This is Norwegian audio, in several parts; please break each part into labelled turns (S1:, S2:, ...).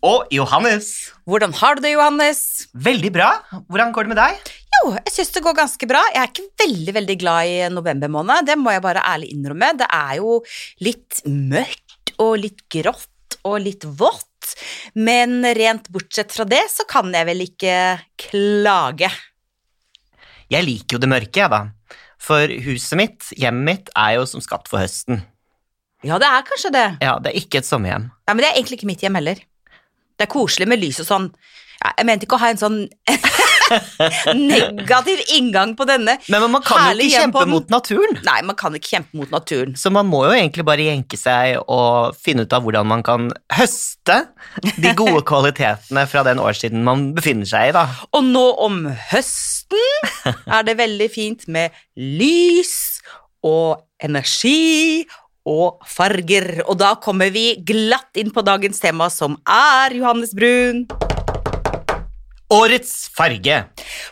S1: Og Johannes.
S2: Hvordan har du det, Johannes?
S1: Veldig bra. Hvordan går det med deg?
S2: Jo, jeg syns det går ganske bra. Jeg er ikke veldig veldig glad i november måned, det må jeg bare ærlig innrømme. Det er jo litt mørkt og litt grått og litt vått, men rent bortsett fra det så kan jeg vel ikke klage.
S1: Jeg liker jo det mørke, jeg, da. For huset mitt, hjemmet mitt, er jo som skapt for høsten.
S2: Ja, det er kanskje det.
S1: Ja, det er ikke et sommerhjem.
S2: Ja, Men det er egentlig ikke mitt hjem heller. Det er koselig med lys og sånn. Ja, jeg mente ikke å ha en sånn negativ inngang på denne.
S1: Men man kan jo ikke kjempe mot naturen.
S2: Nei, man kan ikke kjempe mot naturen.
S1: Så man må jo egentlig bare jenke seg og finne ut av hvordan man kan høste de gode kvalitetene fra den årstiden man befinner seg i, da.
S2: Og nå om høsten er det veldig fint med lys og energi og farger. Og da kommer vi glatt inn på dagens tema, som er Johannes Brun.
S1: Årets farge.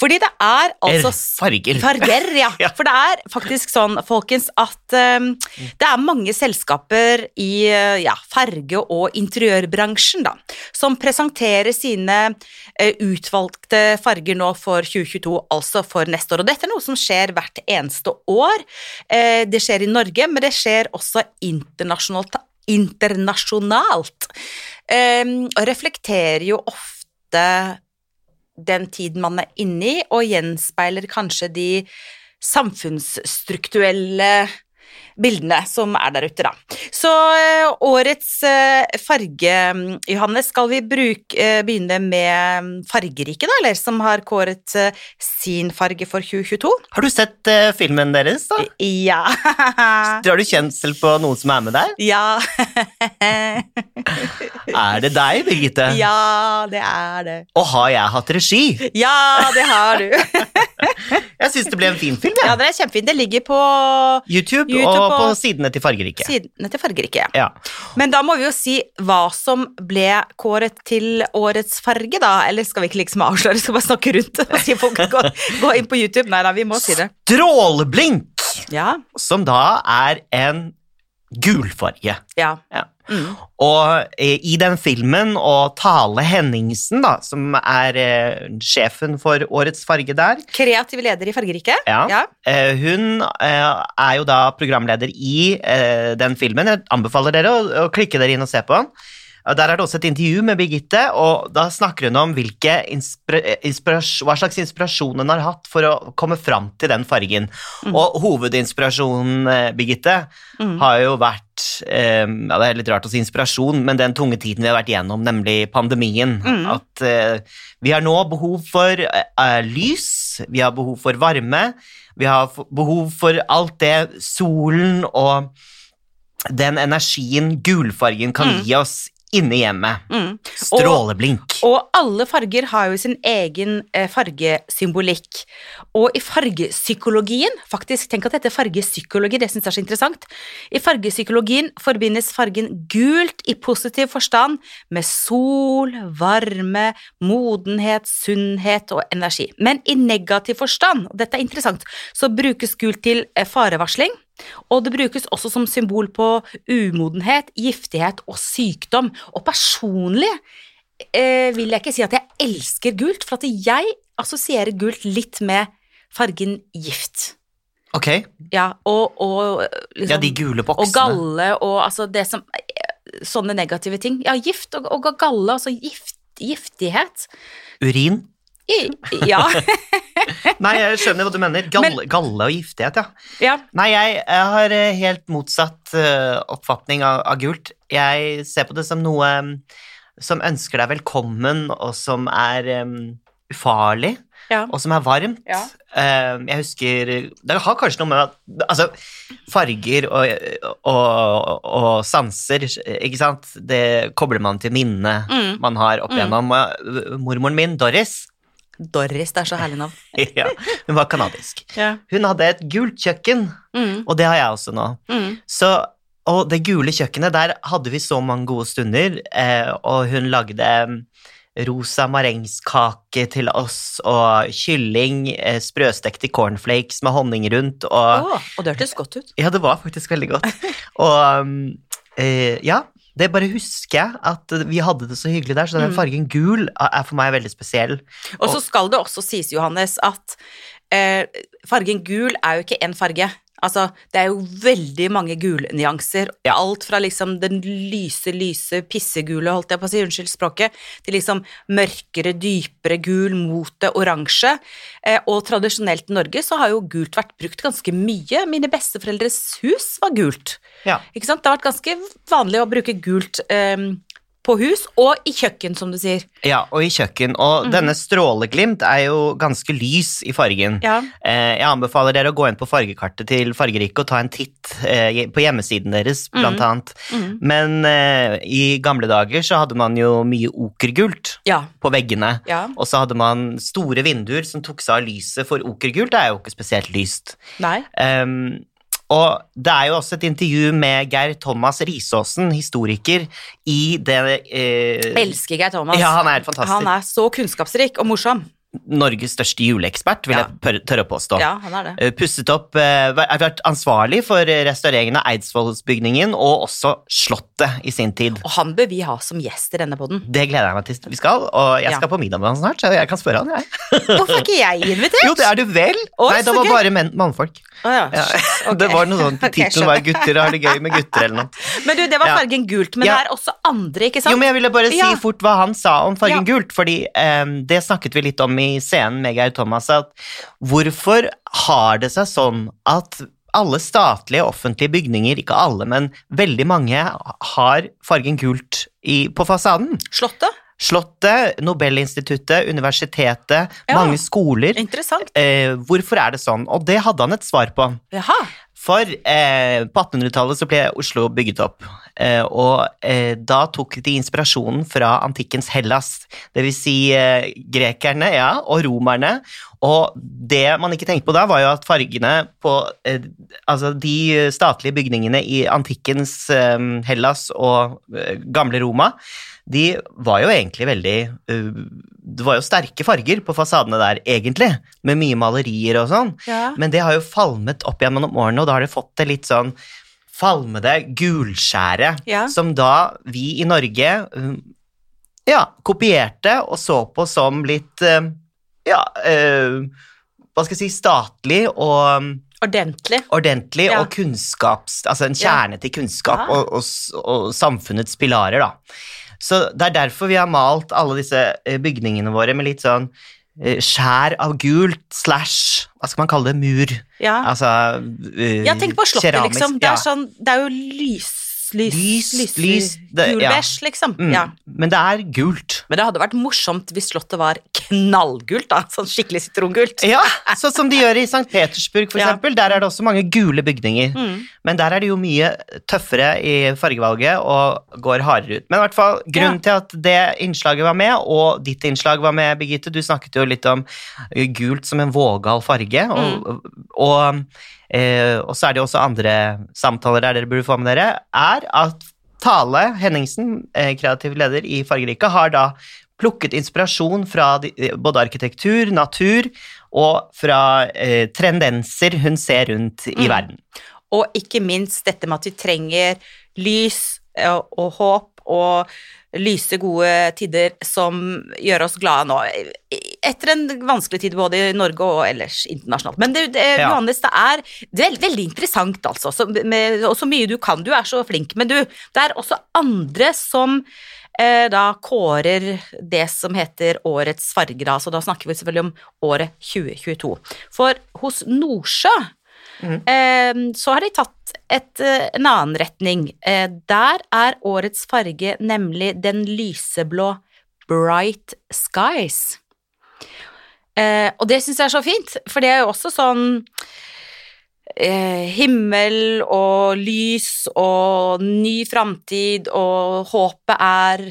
S2: Fordi det er altså
S1: Er farger.
S2: Farger, ja.
S1: Ja.
S2: For det er faktisk sånn, folkens, at um, det er mange selskaper i uh, ja, farge- og interiørbransjen da, som presenterer sine uh, utvalgte farger nå for 2022, altså for neste år. Og dette er noe som skjer hvert eneste år. Uh, det skjer i Norge, men det skjer også internasjonalt. internasjonalt. Um, og reflekterer jo ofte den tiden man er inne i, og gjenspeiler kanskje de samfunnsstrukturelle bildene som er der ute, da. Så eh, årets eh, farge, Johannes, skal vi bruke, eh, begynne med mm, fargerike, da, eller som har kåret sin farge for 2022?
S1: Har du sett uh, filmen deres, da?
S2: Ja.
S1: Har du kjensel på noen som er med der?
S2: ja.
S1: Er det deg, Birgitte?
S2: ja, det er det.
S1: Og har jeg hatt regi?
S2: Ja, det har du.
S1: Jeg syns det ble en fin film,
S2: ja,
S1: ja,
S2: det er kjempefint. Det ligger på
S1: YouTube,
S2: YouTube
S1: og
S2: og-
S1: på sidene til Fargerike.
S2: sidene til fargerike.
S1: Ja.
S2: Men da må vi jo si hva som ble kåret til årets farge, da. Eller skal vi ikke liksom avsløre, skal bare snakke rundt og si folk gå, gå inn på YouTube? Nei da, vi må si det.
S1: Strålblink!
S2: Ja.
S1: som da er en gulfarge.
S2: Ja.
S1: Ja.
S2: Mm.
S1: Og eh, i den filmen, og Tale Henningsen, da, som er eh, sjefen for årets farge der,
S2: Kreativ leder i Fargeriket.
S1: Ja.
S2: ja.
S1: eh, hun eh, er jo da programleder i eh, den filmen. Jeg anbefaler dere å, å klikke dere inn og se på den. Der er det også et intervju med Birgitte, og da snakker hun om hva slags inspirasjon hun har hatt for å komme fram til den fargen. Og hovedinspirasjonen, eh, Birgitte,
S2: Mm.
S1: har jo vært eh, ja, Det er litt rart å si inspirasjon, men den tunge tiden vi har vært igjennom, nemlig pandemien.
S2: Mm.
S1: At uh, vi har nå behov for eh, lys, vi har behov for varme, vi har behov for alt det solen og den energien gulfargen kan
S2: Mm.
S1: gi oss inne i hjemmet.
S2: Mm.
S1: Stråleblink.
S2: Og alle farger har jo sin egen eh, fargesymbolikk. Og i fargepsykologien Faktisk, tenk at dette er fargepsykologi, det syns jeg er så interessant. I fargepsykologien forbindes fargen gult i positiv forstand med sol, varme, modenhet, sunnhet og energi. Men i negativ forstand, og dette er interessant, så brukes gult til eh, farevarsling. Og det brukes også som symbol på umodenhet, giftighet og sykdom. Og personlig eh, vil jeg ikke si at jeg elsker gult, for at jeg assosierer gult litt med fargen gift.
S1: Ok,
S2: Ja, og, og liksom,
S1: ja, de gule
S2: Og galle og altså det som Sånne negative ting. Ja, gift og, og galle, altså gift, giftighet.
S1: Urin.
S2: I, ja.
S1: Nei, jeg skjønner hva du mener. Galle, galle og giftighet, ja.
S2: ja.
S1: Nei, jeg, jeg har eh, helt motsatt uh, oppfatning av, av gult. Jeg ser på det som noe um, som ønsker deg velkommen, og som er um, ufarlig,
S2: Ja.
S1: og som er varmt.
S2: Ja.
S1: Um, jeg husker Det har kanskje noe med at Altså, farger og, og, og sanser, ikke sant, det kobler man til minnet
S2: Mm.
S1: man har opp
S2: Mm.
S1: igjennom. Mm. Mormoren min, Doris,
S2: Doris, det er så herlig navn.
S1: ja, hun var kanadisk.
S2: Ja.
S1: Hun hadde et gult kjøkken,
S2: Mm,
S1: og det har jeg også nå.
S2: mm.
S1: Så, og det gule kjøkkenet, der hadde vi så mange gode stunder, eh, og hun lagde mm, rosa marengskake til oss, og kylling eh, sprøstekt i cornflakes med honning rundt, og
S2: oh, og det hørtes godt ut.
S1: Ja, det var faktisk veldig godt. Og, mm, eh, Ja, det bare husker jeg at vi hadde det så hyggelig der, så den
S2: Mm.
S1: fargen gul er for meg veldig spesiell.
S2: Og så skal det også sies, Johannes, at eh, fargen gul er jo ikke én farge. Altså, det er jo veldig mange gulnyanser.
S1: Ja.
S2: Alt fra liksom den lyse, lyse pissegule, holdt jeg på å si, unnskyld språket, til liksom mørkere, dypere gul mot det oransje. Eh, og tradisjonelt i Norge så har jo gult vært brukt ganske mye. Mine besteforeldres hus var gult.
S1: Ja.
S2: Ikke sant? Det har vært ganske vanlig å bruke gult eh, på hus, og i kjøkken, som du sier.
S1: Ja, og i kjøkken. Og denne stråleglimt er jo ganske lys i fargen.
S2: Ja.
S1: Eh, jeg anbefaler dere å gå inn på fargekartet til Fargerike og ta en titt eh, på hjemmesiden deres, blant annet.
S2: Mm.
S1: Men eh, i gamle dager så hadde man jo mye okergult
S2: Ja.
S1: på veggene.
S2: Ja.
S1: Og så hadde man store vinduer som tok seg av lyset, for okergult er jo ikke spesielt lyst.
S2: Nei.
S1: Um, og det er jo også et intervju med Geir Thomas Risaasen, historiker, i det eh,
S2: Elsker Geir Thomas.
S1: Ja, han er fantastisk.
S2: Han er så kunnskapsrik og morsom.
S1: Norges største juleekspert, vil
S2: Ja.
S1: jeg tørre å påstå.
S2: Ja, han er det.
S1: Eh, Pusset opp, eh, har vært ansvarlig for restaureringen av Eidsvollsbygningen og også Slottet i sin tid.
S2: Og han bør vi ha som gjest i denne poden.
S1: Det gleder jeg meg til vi skal, og jeg
S2: Ja.
S1: skal på middag med han snart, så jeg kan spørre han, jeg.
S2: Hvorfor er ikke jeg invitert?
S1: Jo, det er du vel!
S2: Oi,
S1: Nei, det var
S2: gøy.
S1: bare mannfolk.
S2: Å ja.
S1: Ja.
S2: Okay.
S1: Det var noe sånt, tittelen var 'Gutter har det gøy med gutter' eller noe.
S2: Men du, det var fargen gult, men det er også andre, ikke sant?
S1: Jo, men jeg ville bare si fort hva han sa om fargen gult, fordi um, det snakket vi litt om i scenen med Geir Thomas, at hvorfor har det seg sånn at alle statlige offentlige bygninger, ikke alle, men veldig mange, har fargen gult i, på fasaden?
S2: Slottet?
S1: Slottet, Nobelinstituttet, universitetet,
S2: Ja.
S1: mange skoler.
S2: Interessant.
S1: Eh, hvorfor er det sånn? Og det hadde han et svar på.
S2: Jaha.
S1: For eh, på 1800-tallet så ble Oslo bygget opp, eh, og eh, da tok de inspirasjonen fra antikkens Hellas, det vil si eh, grekerne ja, og romerne, og det man ikke tenkte på da var jo at fargene på eh, altså de statlige bygningene i antikkens Hellas og gamle Roma, de var jo egentlig veldig eh, Det var jo sterke farger på fasadene der, egentlig, med mye malerier og sånn.
S2: Ja.
S1: Men det har jo falmet opp gjennom årene, og da har det fått det litt sånn falmede gulskjæret,
S2: Ja.
S1: som da vi i Norge um, ja, kopierte og så på som litt um, ja, hva skal jeg si, statlig og
S2: Ordentlig.
S1: ordentlig
S2: Ja.
S1: og kunnskaps... Altså en kjerne til kunnskap og, og, og samfunnets pilarer, da. Så det er derfor vi har malt alle disse eh, bygningene våre med litt sånn eh, skjær av gult slash Hva skal man kalle det? Mur.
S2: Ja.
S1: Altså uh,
S2: ja, tenk på Slottet,
S1: keramisk,
S2: liksom. Det
S1: ja.
S2: er, sånn, det er jo lys, lys,
S1: Lys,
S2: lys,
S1: lys, det- ja.
S2: liksom.
S1: Mm,
S2: Ja.
S1: Men det er gult.
S2: Men det hadde vært morsomt hvis Slottet var knallgult, da. Sånn skikkelig sitrongult.
S1: Ja, sånn som de gjør i St. Petersburg, for
S2: Ja.
S1: eksempel. Der er det også mange gule bygninger.
S2: Mm.
S1: Men der er det jo mye tøffere i fargevalget og går hardere ut. Men i hvert fall, grunnen til at det innslaget var med, og ditt innslag var med, Birgitte, du snakket jo litt om gult som en vågal farge, og, og, eh, og så er det også andre samtaler der dere burde få med dere, er at Tale Henningsen, eh, kreativ leder i Fargerike, har da plukket inspirasjon fra de, eh, både arkitektur, natur og fra eh, trendenser hun ser rundt i
S2: Mm.
S1: verden.
S2: Og ikke minst dette med at vi trenger lys og, og håp og lyse, gode tider som gjør oss glade nå. Etter en vanskelig tid både i Norge og ellers internasjonalt. Men det, det,
S1: Ja.
S2: Johannes, det er, det er veldig interessant, altså. Så, med, og så mye du kan. Du er så flink. Men du, det er også andre som eh, da kårer det som heter årets farger. altså Så da snakker vi selvfølgelig om året 2022. For hos Nordsjø eh, så har de tatt et, eh, en annen retning. Eh, der er årets farge nemlig den lyseblå Bright Skies. Eh, og det syns jeg er så fint, for det er jo også sånn himmel og lys og ny framtid, og håpet er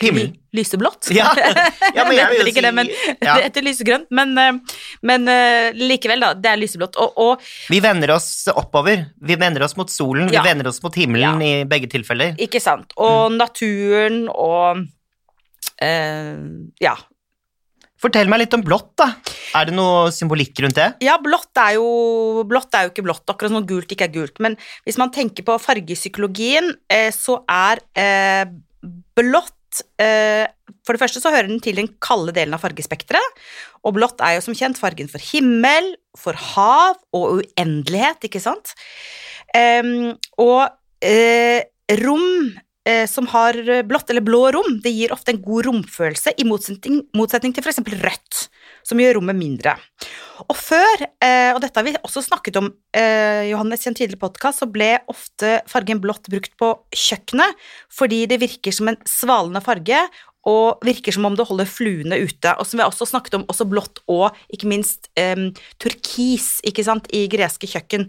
S1: Himmel.
S2: ly- Lyseblått.
S1: Ja, ja, men jeg vil jo
S2: heter det, men
S1: ja.
S2: det heter lysegrønt. Men, eh, men eh, likevel, da. Det er lyseblått. Og, og
S1: Vi vender oss oppover. Vi vender oss mot solen,
S2: Ja.
S1: vi vender oss mot himmelen i begge tilfeller.
S2: Ikke sant. Og
S1: Mm.
S2: naturen og eh, Ja.
S1: Fortell meg litt om blått, da. Er det noe symbolikk rundt det?
S2: Ja, blått er jo, blått er jo ikke blått, akkurat som gult ikke er gult. Men hvis man tenker på fargepsykologien, eh, så er eh, blått eh, For det første så hører den til den kalde delen av fargespekteret. Og blått er jo som kjent fargen for himmel, for hav og uendelighet, ikke sant? Em, og eh, rom eh, som har blått eller blå rom, det gir ofte en god romfølelse, i motsetning, motsetning til f.eks. rødt, som gjør rommet mindre. Og før, eh, og dette har vi også snakket om, eh, Johannes, i en tidligere podkast, så ble ofte fargen blått brukt på kjøkkenet fordi det virker som en svalende farge. Og virker som om det holder fluene ute. Og som vi har også snakket om, også blått og ikke minst um, turkis ikke sant, i greske kjøkken.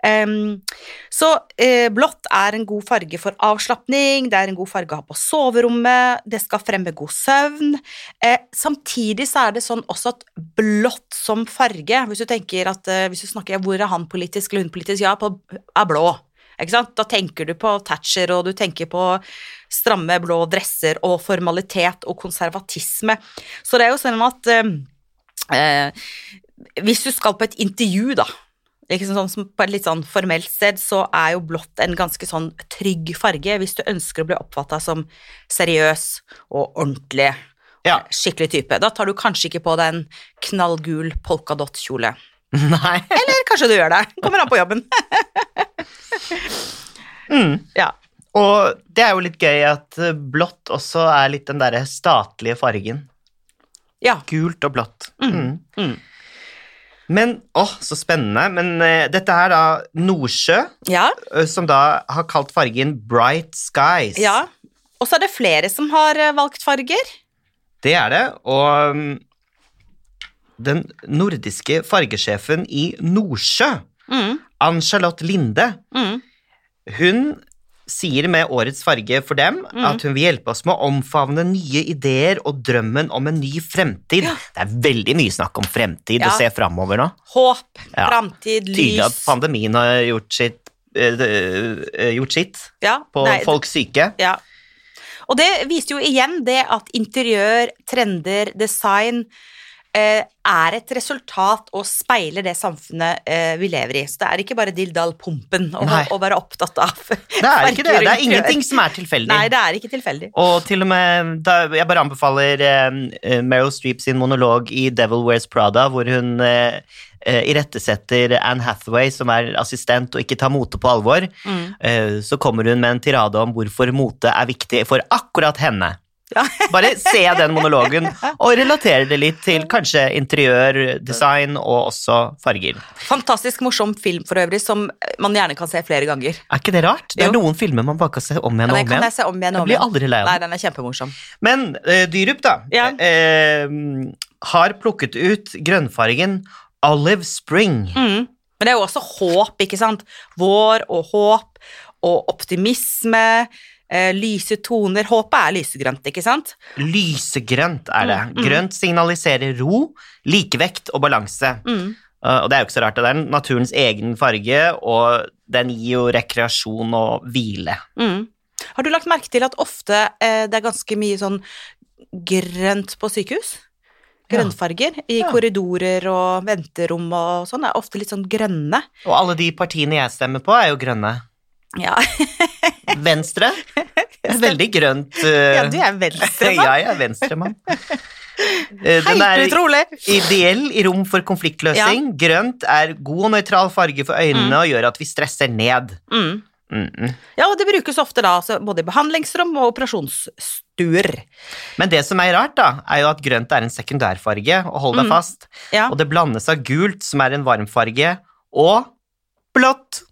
S2: Så eh, blått er en god farge for avslapning, det er en god farge å ha på soverommet, det skal fremme god søvn. Eh, samtidig så er det sånn også at blått som farge, hvis du tenker at eh, hvis du snakker hvor er han politisk eller hun politisk, ja, på, er blå. Da tenker du på Thatcher, og du tenker på stramme blå dresser og formalitet og konservatisme. Så det er jo sånn at eh, hvis du skal på et intervju, da, sånn, som på et litt sånn formelt sted, så er jo blått en ganske sånn trygg farge hvis du ønsker å bli oppfatta som seriøs og ordentlig.
S1: Ja.
S2: Skikkelig type. Da tar du kanskje ikke på deg en knallgul polkadott-kjole.
S1: Nei.
S2: Eller kanskje du gjør det. Kommer an på jobben.
S1: Mm.
S2: Ja.
S1: Og det er jo litt gøy at eh, blått også er litt den derre statlige fargen.
S2: Ja.
S1: Gult og blått.
S2: Mm.
S1: Mm. Men åh, så spennende. Men uh, dette er da Nordsjø,
S2: Ja.
S1: uh, som da har kalt fargen Bright Skies.
S2: ja. Og så er det flere som har uh, valgt farger.
S1: Det er det. Og um, den nordiske fargesjefen i Nordsjø,
S2: Mm.
S1: Ann-Charlotte Linde,
S2: Mm.
S1: hun sier med årets farge for dem
S2: Mm.
S1: at hun vil hjelpe oss med å omfavne nye ideer og drømmen om en ny fremtid.
S2: Ja.
S1: Det er veldig mye snakk om fremtid
S2: Ja.
S1: og se framover nå.
S2: Håp,
S1: Ja.
S2: framtid,
S1: Tydelig at pandemien har gjort sitt, øh, øh, gjort sitt
S2: Ja,
S1: på
S2: nei,
S1: folks syke.
S2: Ja. Og det viser jo igjen det at interiør, trender, design er et resultat og speiler det samfunnet eh, vi lever i. Så det er ikke bare dilldall-pumpen å å være opptatt av
S1: Det er ikke det. Det er ingenting som er tilfeldig.
S2: Nei, det er ikke tilfeldig.
S1: Og til og med, da, jeg bare anbefaler eh, Meryl Streep sin monolog i Devil Wears Prada, hvor hun eh, eh, irettesetter Anne Hathaway, som er assistent og ikke tar mote på alvor.
S2: Mm.
S1: Eh, så kommer hun med en tirade om hvorfor mote er viktig for akkurat henne. Bare se den monologen og relatere det litt til kanskje interiør, design og også farger.
S2: Fantastisk morsom film for øvrig, som man gjerne kan se flere ganger.
S1: Er ikke det rart? Det er
S2: Jo.
S1: noen filmer man bare kan se om igjen og om igjen.
S2: jeg se om igjen og om
S1: blir
S2: igjen.
S1: aldri lei av
S2: Nei,
S1: den.
S2: den er kjempemorsom.
S1: Men uh, Dyrup, da,
S2: Ja.
S1: uh, har plukket ut grønnfargen Olive Spring.
S2: Mm. Men det er jo også håp, ikke sant? Vår og håp og optimisme, lyse toner. Håpet er lysegrønt, ikke sant?
S1: Lysegrønt er det.
S2: Mm, mm.
S1: Grønt signaliserer ro, likevekt og balanse.
S2: Mm.
S1: Uh, og det er jo ikke så rart, det er naturens egen farge, og den gir jo rekreasjon og hvile.
S2: Mm. Har du lagt merke til at ofte eh, det er ganske mye sånn grønt på sykehus? Grønnfarger i
S1: Ja.
S2: korridorer og venterom og sånn er ofte litt sånn grønne.
S1: Og alle de partiene jeg stemmer på, er jo grønne.
S2: Ja,
S1: Venstre veldig grønt. uh,
S2: ja du er venstremann.
S1: ja, jeg er venstremann. Uh, Den er
S2: utrolig!
S1: ideell i rom for konfliktløsning. Grønt er god og nøytral farge for øynene og gjør at vi stresser ned.
S2: Mm.
S1: Mm -mm.
S2: Ja, og det brukes ofte da altså, både i behandlingsrom og operasjonsstuer.
S1: Men det som er rart, da, er jo at grønt er en sekundærfarge, og hold deg
S2: Mm.
S1: fast.
S2: Ja.
S1: Og det blandes av gult, som er en varmfarge, og blått,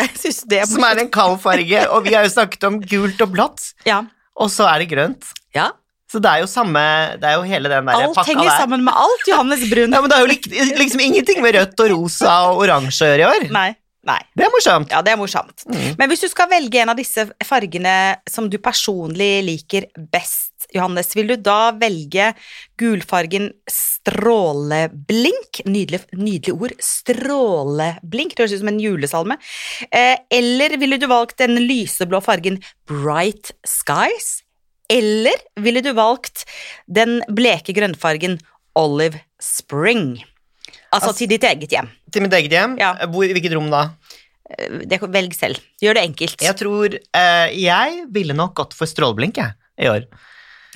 S2: Jeg det er
S1: som er en kald farge. Og vi har jo snakket om gult og blått,
S2: Ja.
S1: og så er det grønt.
S2: ja.
S1: Så det er jo samme Det er jo hele den der
S2: Alt
S1: pakka
S2: henger
S1: der.
S2: sammen med alt, Johannes Brun.
S1: Ja, men det er jo lik- liksom ingenting med rødt og rosa og oransje å gjøre i år.
S2: Nei. Nei.
S1: Det er morsomt.
S2: Ja, det er morsomt.
S1: Mm.
S2: Men hvis du skal velge en av disse fargene som du personlig liker best, Johannes, vil du da velge gulfargen stråleblink? Nydelig, nydelig ord. Stråleblink. Det høres ut som en julesalme. Eh, eller ville du valgt den lyseblå fargen Bright Skies? Eller ville du valgt den bleke grønnfargen Olive Spring. Altså,
S1: Altså-
S2: til ditt eget hjem.
S1: Til mitt eget hjem?
S2: Ja.
S1: Hvor, hvilket rom da?
S2: Eh, Det, velg selv. Gjør det enkelt.
S1: Jeg tror eh, Jeg ville nok gått for stråleblink, jeg, i år.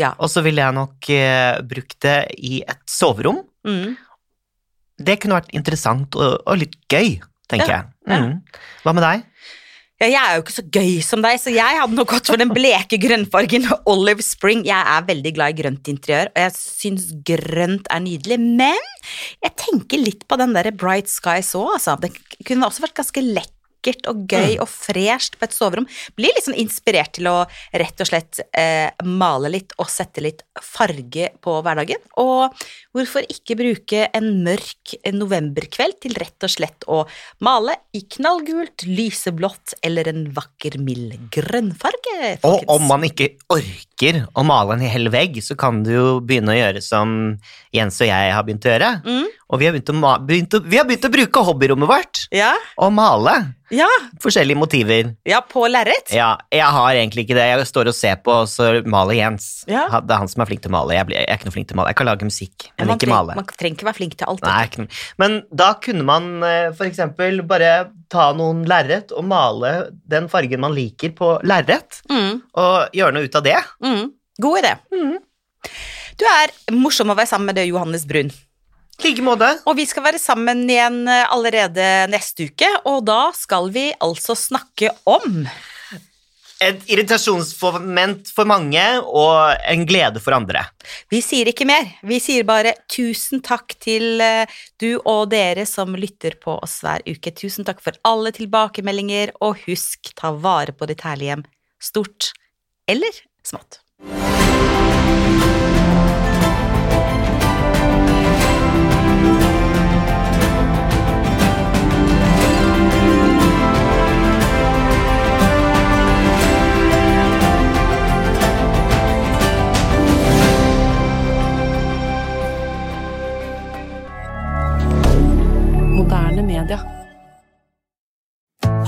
S2: Ja.
S1: Og så ville jeg nok eh, brukt det i et soverom.
S2: Mm.
S1: Det kunne vært interessant og, og litt gøy, tenker
S2: Ja,
S1: jeg. Mm. Hva med deg?
S2: Ja, jeg er jo ikke så gøy som deg, så jeg hadde nok gått for den bleke grønnfargen Olive Spring. Jeg er veldig glad i grønt interiør, og jeg syns grønt er nydelig. Men jeg tenker litt på den der Bright Skies òg, altså. Det kunne også vært ganske lekkert og gøy og fresht på et soverom. Blir sånn inspirert til å rett og slett eh, male litt og sette litt farge på hverdagen. Og hvorfor ikke bruke en mørk novemberkveld til rett og slett å male i knallgult, lyseblått eller en vakker, mild grønnfarge?
S1: Og om man ikke orker å male en hel vegg, så kan du jo begynne å gjøre som Jens og jeg har begynt å gjøre.
S2: Mm.
S1: Og vi har begynt å, begynt å, vi har begynt å bruke hobbyrommet vårt
S2: Ja,
S1: og male
S2: ja,
S1: forskjellige motiver.
S2: ja, på lerret.
S1: Ja, jeg har egentlig ikke det. Jeg står og ser på, og så maler Jens.
S2: Ja.
S1: Det er han som er flink til å male. Jeg, blir, jeg er ikke noe flink til å male. Jeg kan lage musikk, men
S2: man,
S1: ikke
S2: treng-
S1: male.
S2: man trenger ikke være flink til alt.
S1: Nei. Men da kunne man f.eks. for eksempel bare ta noen lerret og male den fargen man liker på lerret.
S2: Mm,
S1: og gjøre noe ut av det.
S2: mm. God idé.
S1: Mm.
S2: Du er morsom å være sammen med det, Johannes Brun.
S1: Like måte.
S2: Og vi skal være sammen igjen eh, allerede neste uke, og da skal vi altså snakke om
S1: Et irritasjonsmoment for mange og en glede for andre.
S2: Vi sier ikke mer. Vi sier bare tusen takk til eh, du og dere som lytter på oss hver uke. Tusen takk for alle tilbakemeldinger, og husk, ta vare på ditt herlige hjem. Stort eller smått.